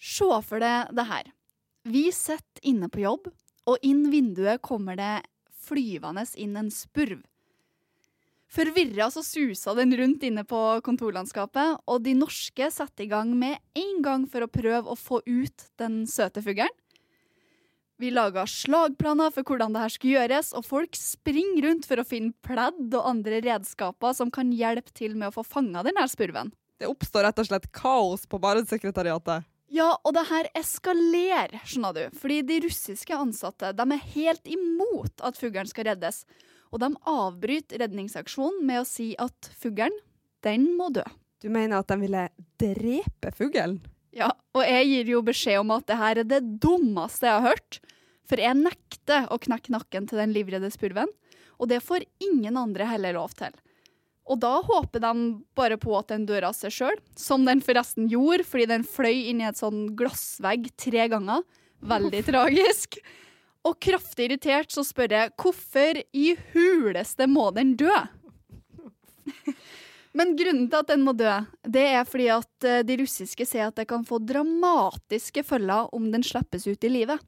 Se for deg det her. Vi sitter inne på jobb, og inn vinduet kommer det flyvende inn en spurv. Forvirra så susa den rundt inne på kontorlandskapet, og de norske setter i gang med en gang for å prøve å få ut den søte fuglen. Vi laga slagplaner for hvordan det her skulle gjøres, og folk springer rundt for å finne pledd og andre redskaper som kan hjelpe til med å få fanga denne spurven. Det oppstår rett og slett kaos på Barentssekretariatet. Ja, og det her eskalerer, skjønner du. Fordi de russiske ansatte de er helt imot at fuglen skal reddes. Og de avbryter redningsaksjonen med å si at fuglen, den må dø. Du mener at de ville drepe fuglen? Ja, og jeg gir jo beskjed om at det her er det dummeste jeg har hørt. For jeg nekter å knekke nakken til den livredde spurven, og det får ingen andre heller lov til. Og da håper de bare på at den dør av seg sjøl, som den forresten gjorde, fordi den fløy inn i et sånn glassvegg tre ganger. Veldig tragisk. Og kraftig irritert så spør jeg hvorfor i huleste må den dø? Men grunnen til at den må dø, det er fordi at eh, de russiske sier at det kan få dramatiske følger om den slippes ut i livet.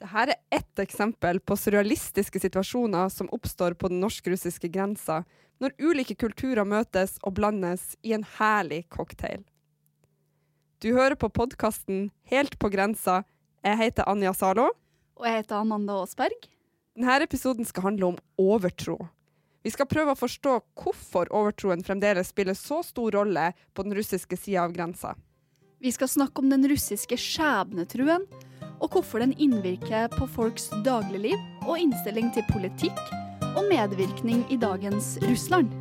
Dette er ett eksempel på surrealistiske situasjoner som oppstår på den norsk-russiske grensa, når ulike kulturer møtes og blandes i en herlig cocktail. Du hører på podkasten Helt på grensa. Jeg heter Anja Zalo. Og jeg heter Amanda Aasberg. Denne episoden skal handle om overtro. Vi skal prøve å forstå hvorfor overtroen fremdeles spiller så stor rolle på den russiske sida av grensa. Vi skal snakke om den russiske skjebnetruen, og hvorfor den innvirker på folks dagligliv og innstilling til politikk og medvirkning i dagens Russland.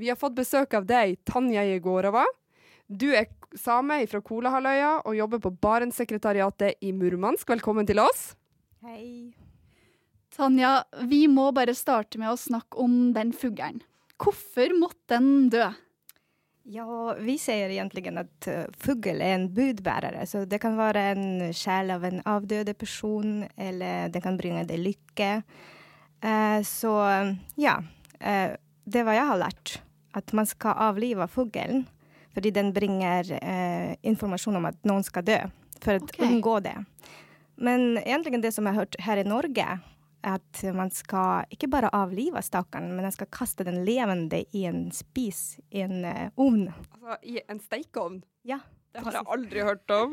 Vi har fått besøk av deg, Tanja Jegorova. Du er same fra Kolahalvøya og jobber på Barentssekretariatet i Murmansk. Velkommen til oss. Hei. Tanja, vi må bare starte med å snakke om den fuglen. Hvorfor måtte den dø? Ja, vi sier egentlig at uh, fugl er en budbærer. Så det kan være en sjel av en avdøde person, eller det kan bringe deg lykke. Uh, så ja. Uh, det hva jeg har lært. At man skal avlive fuglen. Fordi den bringer informasjon om at noen skal dø. For å unngå det. Men egentlig det som jeg har hørt her i Norge, at man skal ikke bare avlive stakkaren, men man skal kaste den levende i en spis, i en uh, ovn. Altså, I en steikeovn. Ja. Det har jeg aldri hørt om.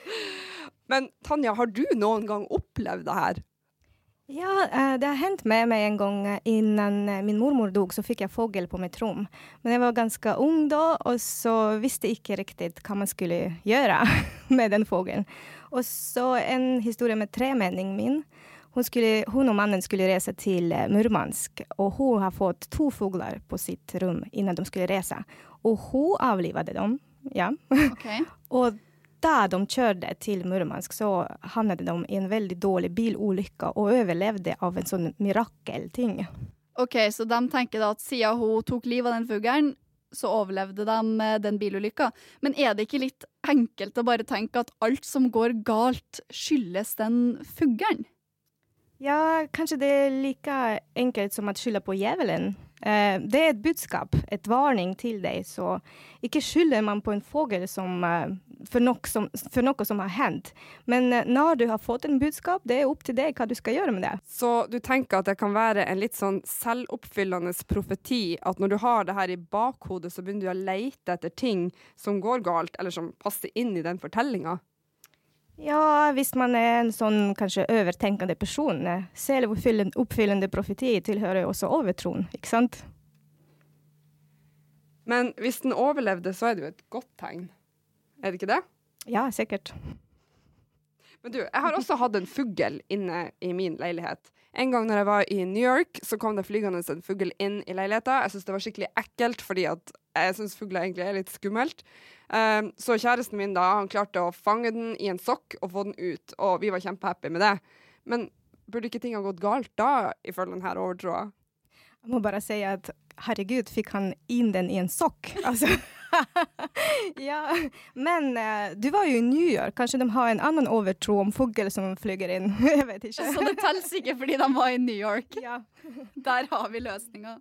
Men Tanja, har du noen gang opplevd det her? Ja, eh, det har hendt med meg en gang Innen eh, min mormor dog, så fikk jeg fugl på mitt rom. Men jeg var ganske ung da, og så visste jeg ikke riktig hva man skulle gjøre med den fuglen. Og så en historie med tremenningen min. Hun, skulle, hun og mannen skulle reise til eh, Murmansk, og hun har fått to fugler på sitt rom innen de skulle reise. Og hun avlivet dem, ja. Okay. Og da de kjørte til Murmansk, så havnet de i en veldig dårlig bilulykke og overlevde av en sånn mirakelting. Ok, Så de tenker da at siden hun tok livet av den fuglen, så overlevde de eh, den bilulykka. Men er det ikke litt enkelt å bare tenke at alt som går galt, skyldes den fuglen? Ja, kanskje det er like enkelt som å skylde på djevelen. Eh, det er et budskap, et varning til deg, så ikke skylder man på en fugl eh, for, for noe som har hendt. Men eh, når du har fått en budskap, det er opp til deg hva du skal gjøre med det. Så du tenker at det kan være en litt sånn selvoppfyllende profeti, at når du har det her i bakhodet, så begynner du å leite etter ting som går galt, eller som passer inn i den fortellinga? Ja, hvis man er en sånn kanskje overtenkende person. eh, Selvoppfyllende oppfyllende profeti tilhører jo også overtroen, ikke sant? Men hvis den overlevde, så er det jo et godt tegn. Er det ikke det? Ja, sikkert. Men du, jeg har også hatt en fugl inne i min leilighet. En gang når jeg var i New York, så kom det flygende en fugl inn i leiligheta. Jeg syntes det var skikkelig ekkelt, fordi at jeg syns fugler egentlig er litt skummelt. Um, så kjæresten min da, han klarte å fange den i en sokk og få den ut, og vi var kjempehappy med det. Men burde ikke ting ha gått galt da, ifølge denne overtroa? Jeg må bare si at herregud, fikk han inn den i en sokk? Altså, ja, men uh, du var jo i New York. Kanskje de har en annen overtro om fugl som flyger inn? Jeg vet ikke. Så det teller ikke fordi de var i New York. Ja. Der har vi løsninga.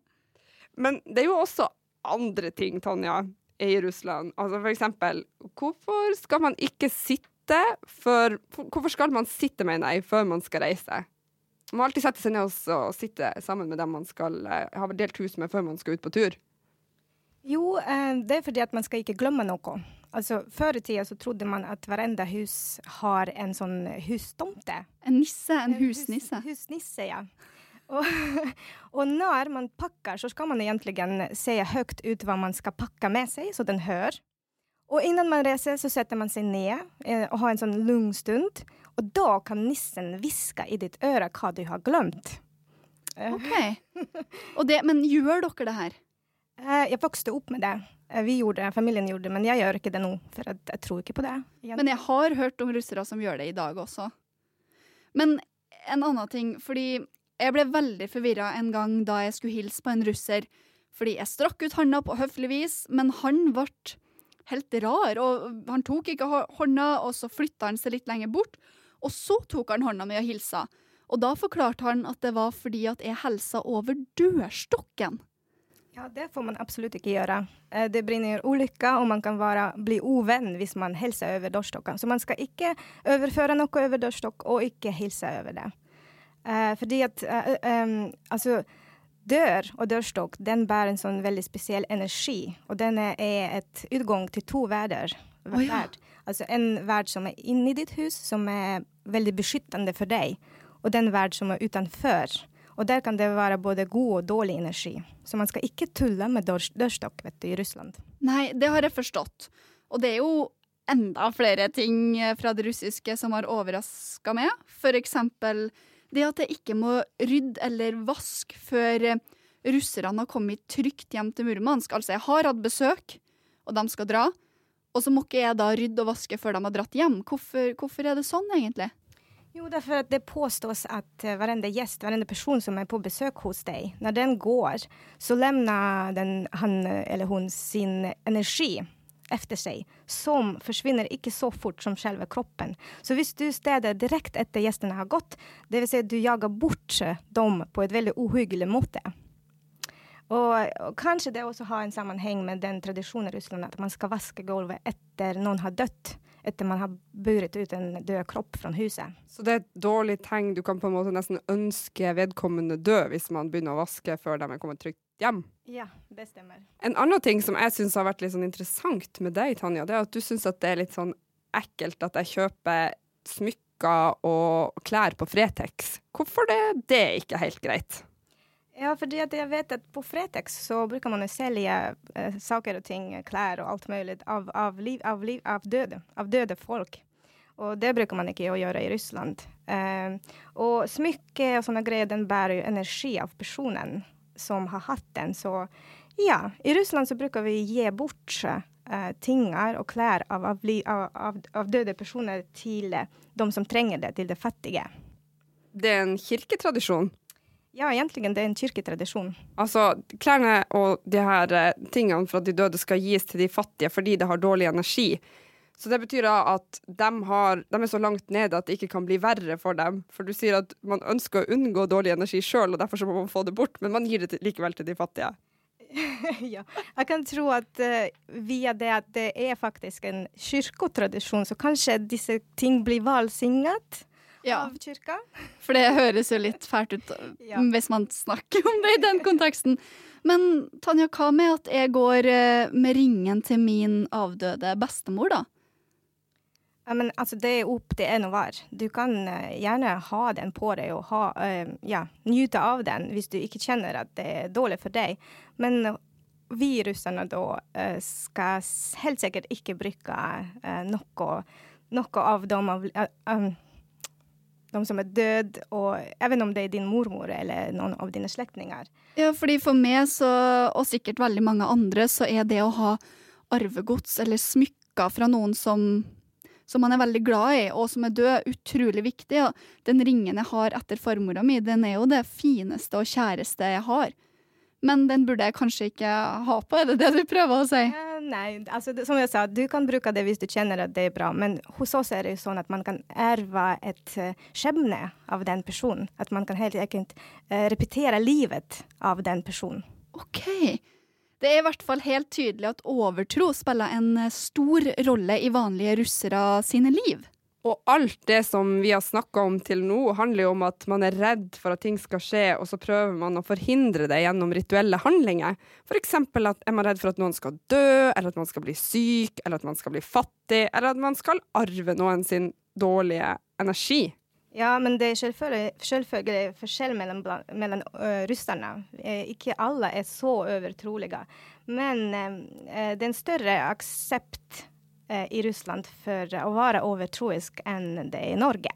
Men det er jo også andre ting, Tonja, i Russland. Altså for eksempel, hvorfor skal man ikke sitte før Hvorfor skal man sitte, mener jeg, før man skal reise? Man må alltid sette seg ned og, sitte sammen med dem man skal eh, ha delt hus med før man skal ut på tur. Jo, eh, det er fordi at man skal ikke glemme noe. Altså, Før i tida så trodde man at hverandre hus har en sånn hustomte. En nisse, en husnisse. Hus, husnisse, ja. Og, og når man pakker, så skal man egentlig se høyt ut hva man skal pakke med seg, så den hører. Og innan man reiser, så setter man seg ned eh, og har en sånn lugn stund. Og da kan nissen hviske i ditt øre hva du har glemt. Eh, OK. Det, men gjør dere det her? eh, Jeg vokste opp med det. Vi gjorde det, familien gjorde det, men jeg gjør ikke det nå. For jeg, jeg tror ikke på det. igjen. Men jeg har hørt om russere som gjør det i dag også. Men en annen ting, fordi jeg ble veldig forvirra en gang da jeg skulle hilse på en russer. Fordi jeg strakk ut handa på høflig vis, men han ble helt rar. Og han tok ikke hånda, og så flytta han seg litt lenger bort. Og så tok han hånda mi og hilsa. Og da forklarte han at det var fordi at jeg helsa over dørstokken. Ja, det får man absolutt ikke gjøre. Eh, Det brinner ulykker, og man kan være, bli uvenn hvis man hilser over dørstokken. Så man skal ikke overføre noe over dørstokk, og ikke hilse over det. Eh, fordi at uh, um, altså, dør og dørstokk den bærer en sånn veldig spesiell energi. Og den er et utgang til to verdener. Oh, ja. Altså en verd som er inni ditt hus, som er veldig beskyttende for deg, og den verd som er utenfor. Og der kan det være både god og dårlig energi. Så man skal ikke tulle med dør, dørstokk vet du, i Russland. Nei, det har jeg forstått. Og det er jo enda flere ting fra det russiske som har overraska meg. For eksempel det at jeg ikke må rydde eller vaske før eh, russerne har kommet trygt hjem til Murmansk. Altså, jeg har hatt besøk, og de skal dra. Og så må ikke jeg da rydde og vaske før de har dratt hjem. Hvorfor, hvorfor er det sånn, egentlig? Jo, därför at det påstås at hverandre gjest, hverandre person som er på besøk hos deg, når den går så lemner den, han eh, eller hun sin energi efter sig som försvinner inte så fort som själva kroppen. Så hvis du städar direkt efter gästerna har gått, det vill säga du jagar bort dem på ett väldigt ohyggligt måte. Och, och kanske det också har en sammenheng med den traditionen i Ryssland att man ska vaska golvet efter någon har dött, Etter man har burit ut en død kropp fra huset. Så det er et dårlig tegn. Du kan på en måte nesten ønske vedkommende død hvis man begynner å vaske før de er kommet trygt hjem. Ja, det stemmer. En annen ting som jeg syns har vært litt sånn interessant med deg, Tanja, det er at du syns at det er litt sånn ekkelt at jeg kjøper smykker og klær på Fretex. Hvorfor det, det er ikke helt greit? Ja, fordi jeg vet at på Fretex så bruker man å selge eh, saker og ting, klær og alt mulig, av, av, liv, av, liv, av, døde, av døde folk. Og det bruker man ikke å gjøre i Ryssland. Eh, og smycke og sånne greier, den bærer jo energi av personen som har hatt den. Så ja, i Russland så bruker vi gi bort uh, tingar og klær av, av, av, döda personer til eh, de som trenger det, til de fattige. Det er en kirketradisjon. Ja, egentlig det er en kirketradisjon. Altså, klærne og de her tingene for at de døde skal gis til de fattige fordi det har dårlig energi. Så det betyr da at de, har, de er så langt nede at det ikke kan bli verre for dem. For du sier at man ønsker å unngå dårlig energi sjøl, og derfor så må man få det bort, men man gir det likevel til de fattige. ja. Jeg kan tro at uh, via det at det er faktisk en kyrkotradisjon, så kanskje disse ting blir valsignet Ja, av kyrka. for det høres jo litt fælt ut Ja. hvis man snakker om det i den konteksten. Men Tanja, hva med at jeg går eh, med ringen til min avdøde bestemor, da? Ja, men altså, det er opp till en och hver. Du kan gjerne gärna ha den på deg og ha, uh, ja, nyte av den hvis du ikke kjenner at det er dårlig for deg. Men eh, vi russerne da uh, skal helt sikkert ikke bruke uh, noe, noe av dem av eh, um, de som er døde, og even om det er din mormor eller noen av dine slektninger. Ja, fordi for meg, så, og sikkert veldig mange andre, så er det å ha arvegods eller smykker fra noen som, som man er veldig glad i, og som er død, utrolig viktig. Og den ringen jeg har etter farmora mi, den er jo det fineste og kjæreste jeg har. Men den burde jeg kanskje ikke ha på, er det det du prøver å si? Eh, nei, altså, som jeg sa, du kan bruke det hvis du kjenner at det er bra, men hos oss er det jo sånn at man kan erve et uh, skjebne av den personen. At man kan helt enkelt uh, repetere livet av den personen. OK. Det er i hvert fall helt tydelig at overtro spiller en eh, stor rolle i vanlige russere sine liv. Og alt det som vi har snakka om til nå, handler jo om at man er redd for at ting skal skje, og så prøver man å forhindre det gjennom rituelle handlinger. For eksempel at er man redd for at noen skal dø, eller at man skal bli syk, eller at man skal bli fattig, eller at man skal arve noen sin dårlige energi. Ja, men det er selvfølgelig forskjell mellom, mellom uh, russerne. Eh, ikke alle er så overtrolige. Men uh, det er en større aksept Eh, i Russland for å være overtroisk enn det er i Norge.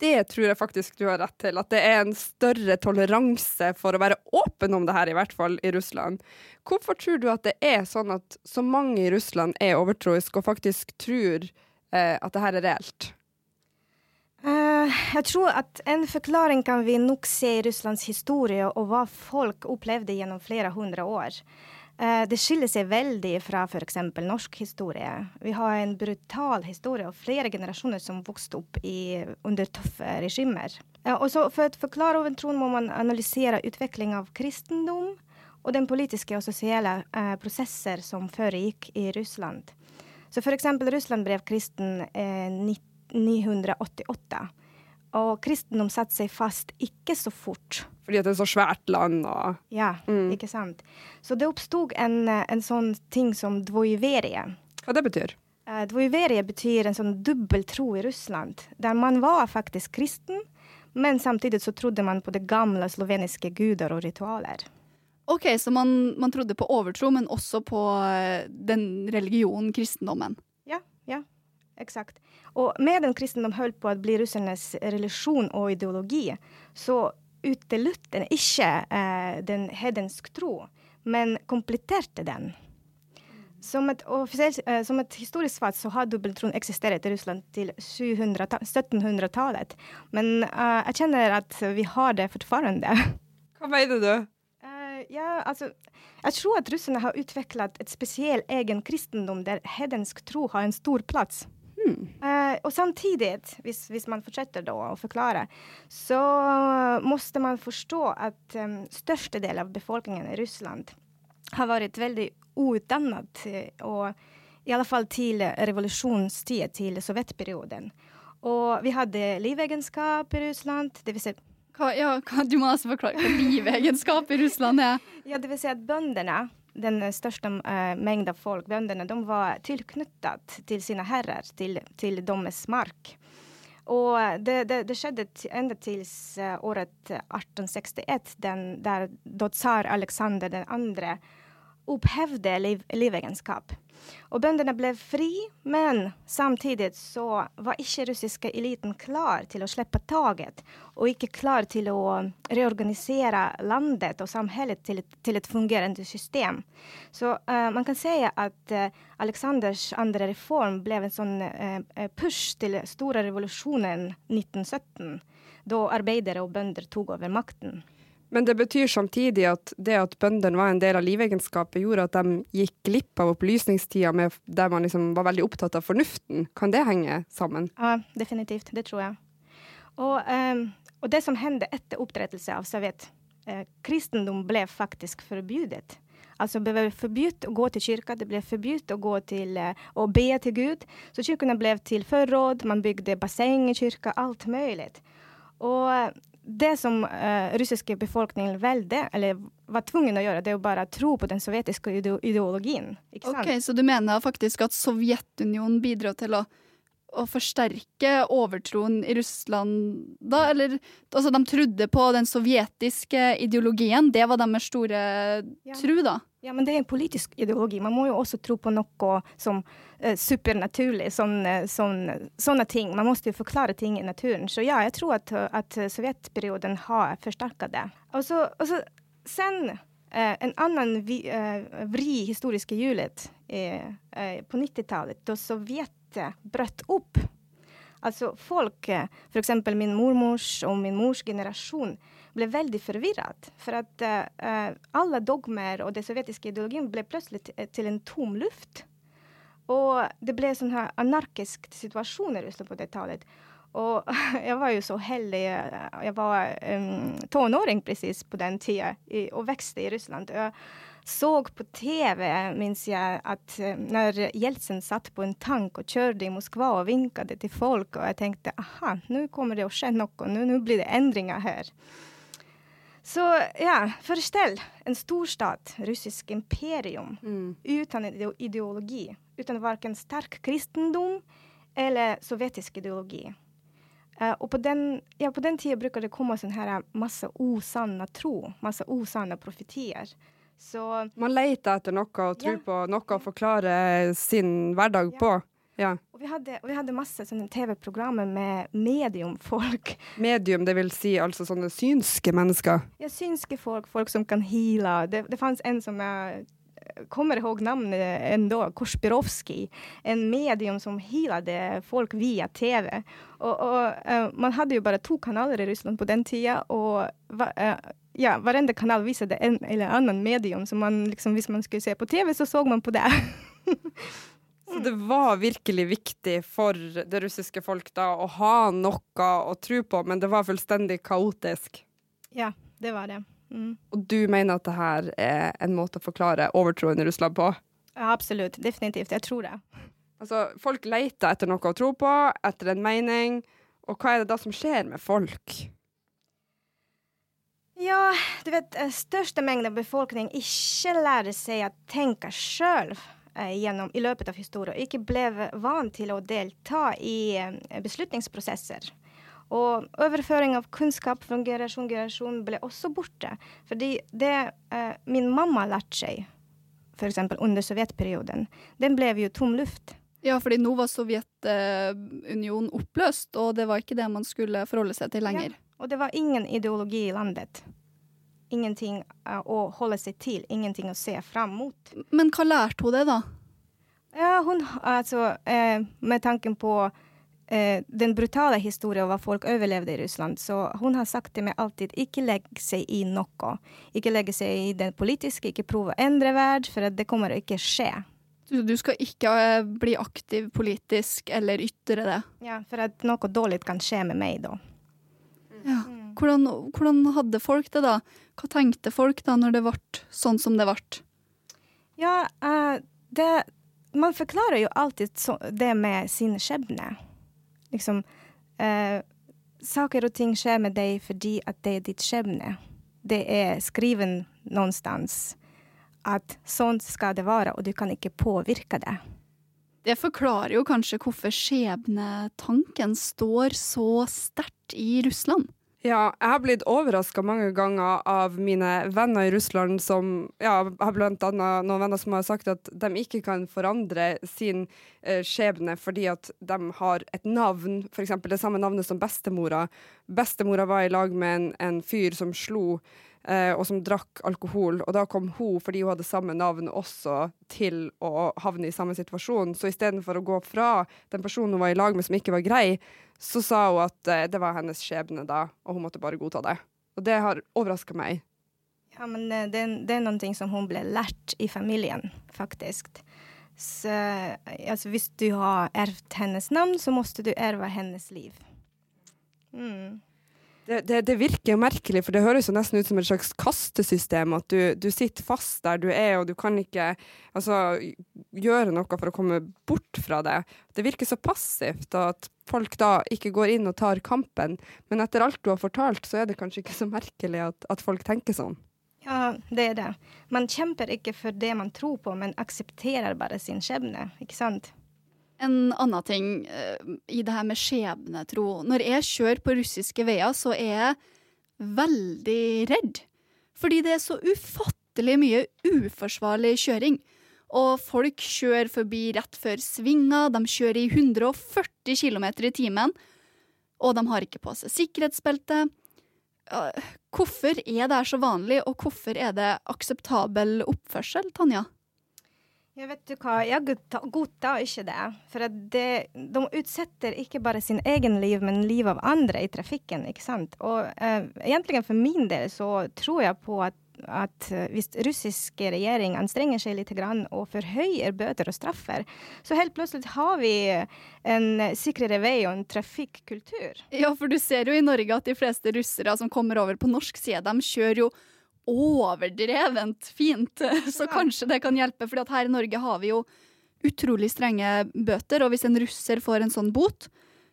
Det tror jeg faktisk du har rett til. At det er en større toleranse for å være åpen om det her, i hvert fall i Russland. Hvorfor tror du at det er sånn at så mange i Russland er overtroiske og faktisk tror at det her er reelt? Jeg tror at en forklaring kan vi nok se i Russlands historie og hva folk opplevde gjennom flere hundre år. Eh, det skiller seg veldig fra f.eks. norsk historie. Vi har en brutal historie og flere generasjoner som vokste opp i, under tøffe regimer. Og For å forklare overtroen må man analysere utvikling av kristendom og den politiske og sosiale eh, prosesser som foregikk i Russland. Så F.eks. Russland brev kristen eh, 988. Og kristendom satte seg fast ikke så fort. Fordi at det er så svært land og Ja, mm. ikke sant. Så det oppstod en, en, sånn ting som dvoiverie. Hva det betyr? Uh, dvoiverie betyr en sånn dobbeltro i Russland, der man var faktisk kristen, men samtidig så trodde man på det gamle sloveniske guder og ritualer. OK, så man, man trodde på overtro, men også på eh, den religionen, kristendommen? Ja, ja, eksakt. Og med den kristendom holdt på å bli russernes religion og ideologi, så utelutte den ikke eh, den hedensk tro, men kompletterte den. Som et, eh, som et historisk fatt så har dobbeltroen eksistert i Russland til 1700-tallet. Men eh, jeg kjenner at vi har det fortfarande. Hva mener du? Uh, ja, altså Jeg tror at russerne har utviklet et spesiell egen kristendom der hedensk tro har en stor plass. Uh, og samtidig, hvis, hvis, man fortsetter da å forklare, så måtte man forstå at um, største del av befolkningen i Russland har vært veldig utdannet, og i alle fall til revolusjonstiden, til sovjetperioden. Og vi hadde livegenskap i Russland. Det vil si hva, ja, du må altså forklare hva livegenskap i Russland er. Ja, det vil si at bøndene den største uh, mengden folk, bøndene, de var tilknyttet til sine herrer, til, til deres mark. Og det, det, det skjedde enda til uh, året 1861, den, der da tsar Aleksander 2. opphevde liv, livegenskap. Og bøndene ble fri, men samtidig så var ikke russiske eliten klar til å slippe taket, og ikke klar til å reorganisere landet og samfunnet til, til, et fungerende system. Så uh, man kan si at uh, Aleksanders andre reform ble en sånn uh, push til store revolusjonen 1917, da arbeidere og bønder tok over makten. Men det betyr samtidig at det at bøndene var en del av livegenskapet, gjorde at de gikk glipp av opplysningstida der man liksom var veldig opptatt av fornuften. Kan det henge sammen? Ja, definitivt. Det tror jeg. Og, um, og det som hendte etter oppdrettelse av Sovjet, eh, kristendom ble faktisk forbudt. Altså det ble forbudt å gå til kirka, det ble forbudt å gå til uh, å be til Gud. Så kirkene ble til forråd, man bygde basseng i kirka, alt mulig. Og det som uh, russiske befolkningen valgte, eller var tvungen å gjøre, det er jo bare å tro på den sovjetiske ideologien. ikke sant? Ok, Så du mener faktisk at Sovjetunionen bidro til å, å forsterke overtroen i Russland da? Eller altså, de trodde på den sovjetiske ideologien, det var deres store ja. tro, da? Ja, men det er en politisk ideologi. Man må jo også tro på noe som eh, supernaturlig. Sånne, uh, sånn, sånne ting. Man må jo forklare ting i naturen. Så ja, jeg tror at, at sovjetperioden har forsterket det. Og så, og så sen eh, en annen vi, vri historiske hjulet på 90-tallet, da Sovjetet brøt opp. Altså folk, f.eks. min mormors og min mors generasjon, ble veldig forvirret. For at uh, alle dogmer og den sovjetiske ideologien ble plutselig til en tom luft. Og det ble sånn her anarkisk situasjon i Russland på det tallet. Og jeg var jo så heldig. Jeg var um, tenåring presis på den tida og vokste i Russland. Jeg så på TV, minns jeg, at når Jeltsin satt på en tank og kjørte i Moskva og vinket til folk, og jeg tenkte aha, nå kommer det å skje noe, nå blir det endringer her. Så ja, forestill en storstat, russisk imperium, mm. uten ideologi. Uten verken sterk kristendom eller sovjetisk ideologi. Uh, og på den, ja, på den tida bruker det komme sånn her masse usanne tro, masse usanne profetier. Så Man leter etter noe å tro ja. på, noe å forklare sin hverdag ja. på. Ja. Og vi hadde, og vi hadde masse sånne TV-programmer med mediumfolk. Medium, det vil si altså sånne synske mennesker? Ja, synske folk. Folk som kan heale. Det, det fantes en som jeg kommer ihåg navnet ennå, Korsbirovskij. En medium som healade folk via TV. Og, og uh, man hadde jo bare to kanaler i Russland på den tida, og uh, ja, varenda kanal viste en eller annen medium, så man liksom, hvis man skulle se på TV, så så man på det. Så det var virkelig viktig for det russiske folk da å ha noe å tro på, men det var fullstendig kaotisk? Ja, det var det. Mm. Og du mener at det her er en måte å forklare overtroen i Russland på? Ja, absolutt. Definitivt. Jeg tror det. Altså, folk leter etter noe å tro på, etter en mening. Og hva er det da som skjer med folk? Ja, du vet, eh, største mengde befolkning ikke lærer seg å tenke sjøl eh, i løpet av historien, ikke ble vant til å delta i eh, beslutningsprosesser. Og overføring av kunnskap fra generasjon til generasjon ble også borte. Fordi det eh, min mamma lærte seg, f.eks. under sovjetperioden, den ble jo tom luft. Ja, fordi nå var Sovjetunionen oppløst, og det var ikke det man skulle forholde seg til lenger. Ja, og det var ingen ideologi i landet. Ingenting uh, å holde seg til, ingenting å se fram mot. Men hva lærte hun det, da? Ja, hun, altså, eh, med tanken på eh, den brutale historien hva folk overlevde i Russland. Så hun har sagt til meg alltid ikke legg seg i noe. Ikke legge seg i det politiske, ikke prøve å endre verden, for det kommer ikke skje. Du, du skal ikke bli aktiv politisk eller ytre det? Ja, for at noe dårlig kan skje med meg da. Ja. Hvordan, hvordan, hadde folk det da? Hva tenkte folk da når det ble sånn som det ble? Ja, uh, det Man forklarer jo alltid så, det med sin skjebne liksom uh, Saker og ting skjer med deg fordi at det er ditt skjebne. Det er skriven sted at sånn skal det være, og du kan ikke påvirke det. Det forklarer jo kanskje hvorfor skjebnetanken står så sterkt i Russland. Ja, jeg har blitt overraska mange ganger av mine venner i Russland som ja, har blant annet noen venner som har sagt at de ikke kan forandre sin eh, skjebne fordi at de har et navn, f.eks. det samme navnet som bestemora. Bestemora var i lag med en, en fyr som slo og som drakk alkohol. Og da kom hun, fordi hun hadde samme navn, også til å havne i samme situasjon. Så istedenfor å gå fra den personen hun var i lag med som ikke var grei, så sa hun at uh, det var hennes skjebne da, og hun måtte bare godta det. Og det har overraska meg. Ja, men det, det, det, er noe som hun ble lært i familien, faktisk. Så altså, hvis du har ervd hennes navn, så måtte du erve hennes liv. Mm. Det, det, det, virker merkelig, for det høres jo nesten ut som et slags kastesystem. At du, du, sitter fast der du er, og du kan ikke altså, gjøre noe for å komme bort fra det. Det virker så passivt, at folk da ikke går inn og tar kampen. Men etter alt du har fortalt, så er det kanskje ikke så merkelig at, at folk tenker sånn. Ja, det er det. Man kjemper ikke for det man tror på, men aksepterer bare sin skjebne, ikke sant? En annen ting uh, i det her med skjebnetro. Når jeg kjører på russiske veier, så er jeg veldig redd. Fordi det er så ufattelig mye uforsvarlig kjøring. Og folk kjører forbi rett før svinga, de kjører i 140 km i timen. Og de har ikke på seg sikkerhetsbelte. Hvorfor er det så vanlig, og hvorfor er det akseptabel oppførsel, Tanja? Jeg vet du hva, jeg godtar, ikke det. For det, de utsetter ikke bare sin egen liv, men liv av andre i trafikken. ikke sant? Og eh, egentlig for min del så tror jeg på at, at eh, hvis russiske regjering anstrenger seg litt grann og forhøyer bøter og straffer, så helt plutselig har vi en sikrere vei og en trafikkultur. Ja, for du ser jo i Norge at de fleste russere som kommer over på norsk side, de kjører jo overdrevent fint. Så kanskje det kan hjelpe, for her i Norge har vi jo utrolig strenge bøter, og hvis en russer får en sånn bot,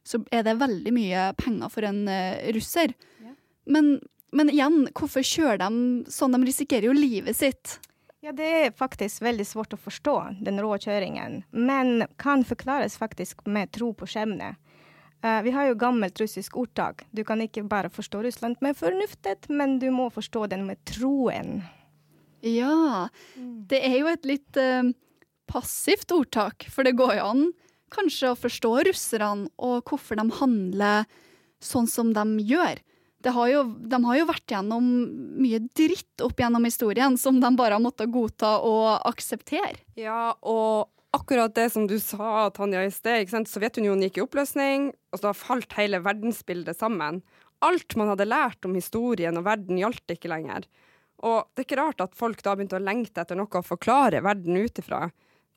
så er det veldig mye penger for en uh, russer. Ja. Men, men, igjen, hvorfor kjører de sånn? De risikerer jo livet sitt. Ja, det er faktisk veldig svårt å forstå, den råkjøringen. Men kan forklares faktisk med tro på skjebne. Uh, vi har jo gammelt russisk ordtak. Du kan ikke bare forstå Russland med fornuftet, men du må forstå den med troen. Ja, det er jo et litt uh, passivt ordtak, for det går jo an kanskje å forstå russerne og hvorfor de handler sånn som de gjør. Har jo, de har jo vært gjennom mye dritt opp gjennom historien som de bare har måttet godta og akseptere. Ja, og akkurat det som du sa, Tanja, i sted. Sovjetunionen gikk i oppløsning, og så falt hele verdensbildet sammen. Alt man hadde lært om historien og verden, gjaldt ikke lenger. Og det er ikke rart at folk da begynte å lengte etter noe å forklare verden ut ifra.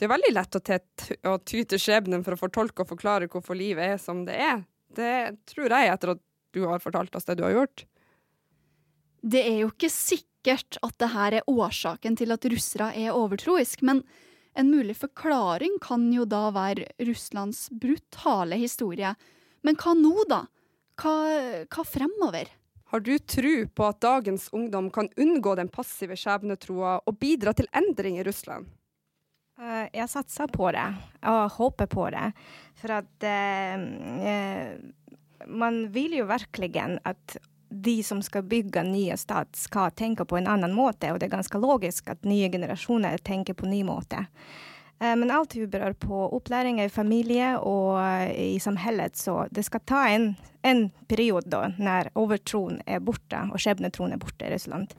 Det er veldig lett å, å ty til skjebnen for å fortolke og forklare hvorfor livet er som det er. Det tror jeg, etter at du har fortalt oss det du har gjort. Det er jo ikke sikkert at det her er årsaken til at russere er overtroisk, men en mulig forklaring kan jo da være Russlands brutale historie. Men hva nå, da? Hva, hva fremover? Har du tro på at dagens ungdom kan unngå den passive skjebnetroa og bidra til endring i Russland? Uh, jeg satser på det, og håper på det. For at uh, uh, man vil jo virkelig at de som skal bygge nye stat, skal tenke på en annen måte. Og det er ganske logisk at nye generasjoner tenker på en ny måte. Eh, men alt berør på opplæring i familie og i samfunnet, så det skal ta en, en periode da, når overtroen er borte og skjebnetroen er borte i Russland.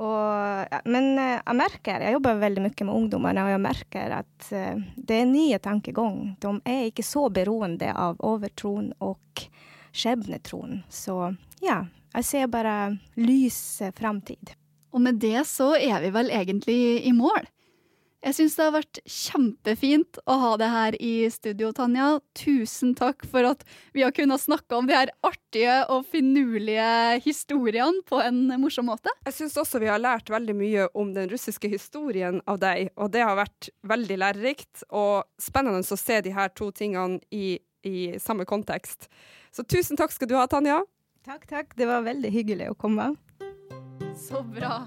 Og, men eh, jeg merker, jeg jobber veldig mye med ungdommene, og jeg merker at det er nye tankegang. De er ikke så beroende av overtroen og skjebnetroen. Så ja, jeg ser bare lys framtid. Og med det så er vi vel egentlig i mål. Jeg syns det har vært kjempefint å ha det her i studio, Tanja. Tusen takk for at vi har kunnet snakke om de her artige og finurlige historiene på en morsom måte. Jeg syns også vi har lært veldig mye om den russiske historien av deg, og det har vært veldig lærerikt og spennende å se de her to tingene i, i samme kontekst. Så tusen takk skal du ha, Tanja. Takk, takk. Det var veldig hyggelig å komme. Så bra.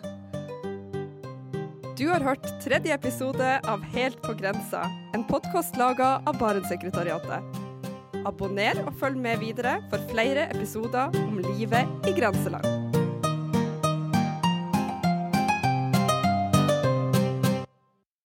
Du har hørt tredje episode av Helt på grensa, en podkast laga av Barentssekretariatet. Abonner og følg med videre for flere episoder om livet i grenseland.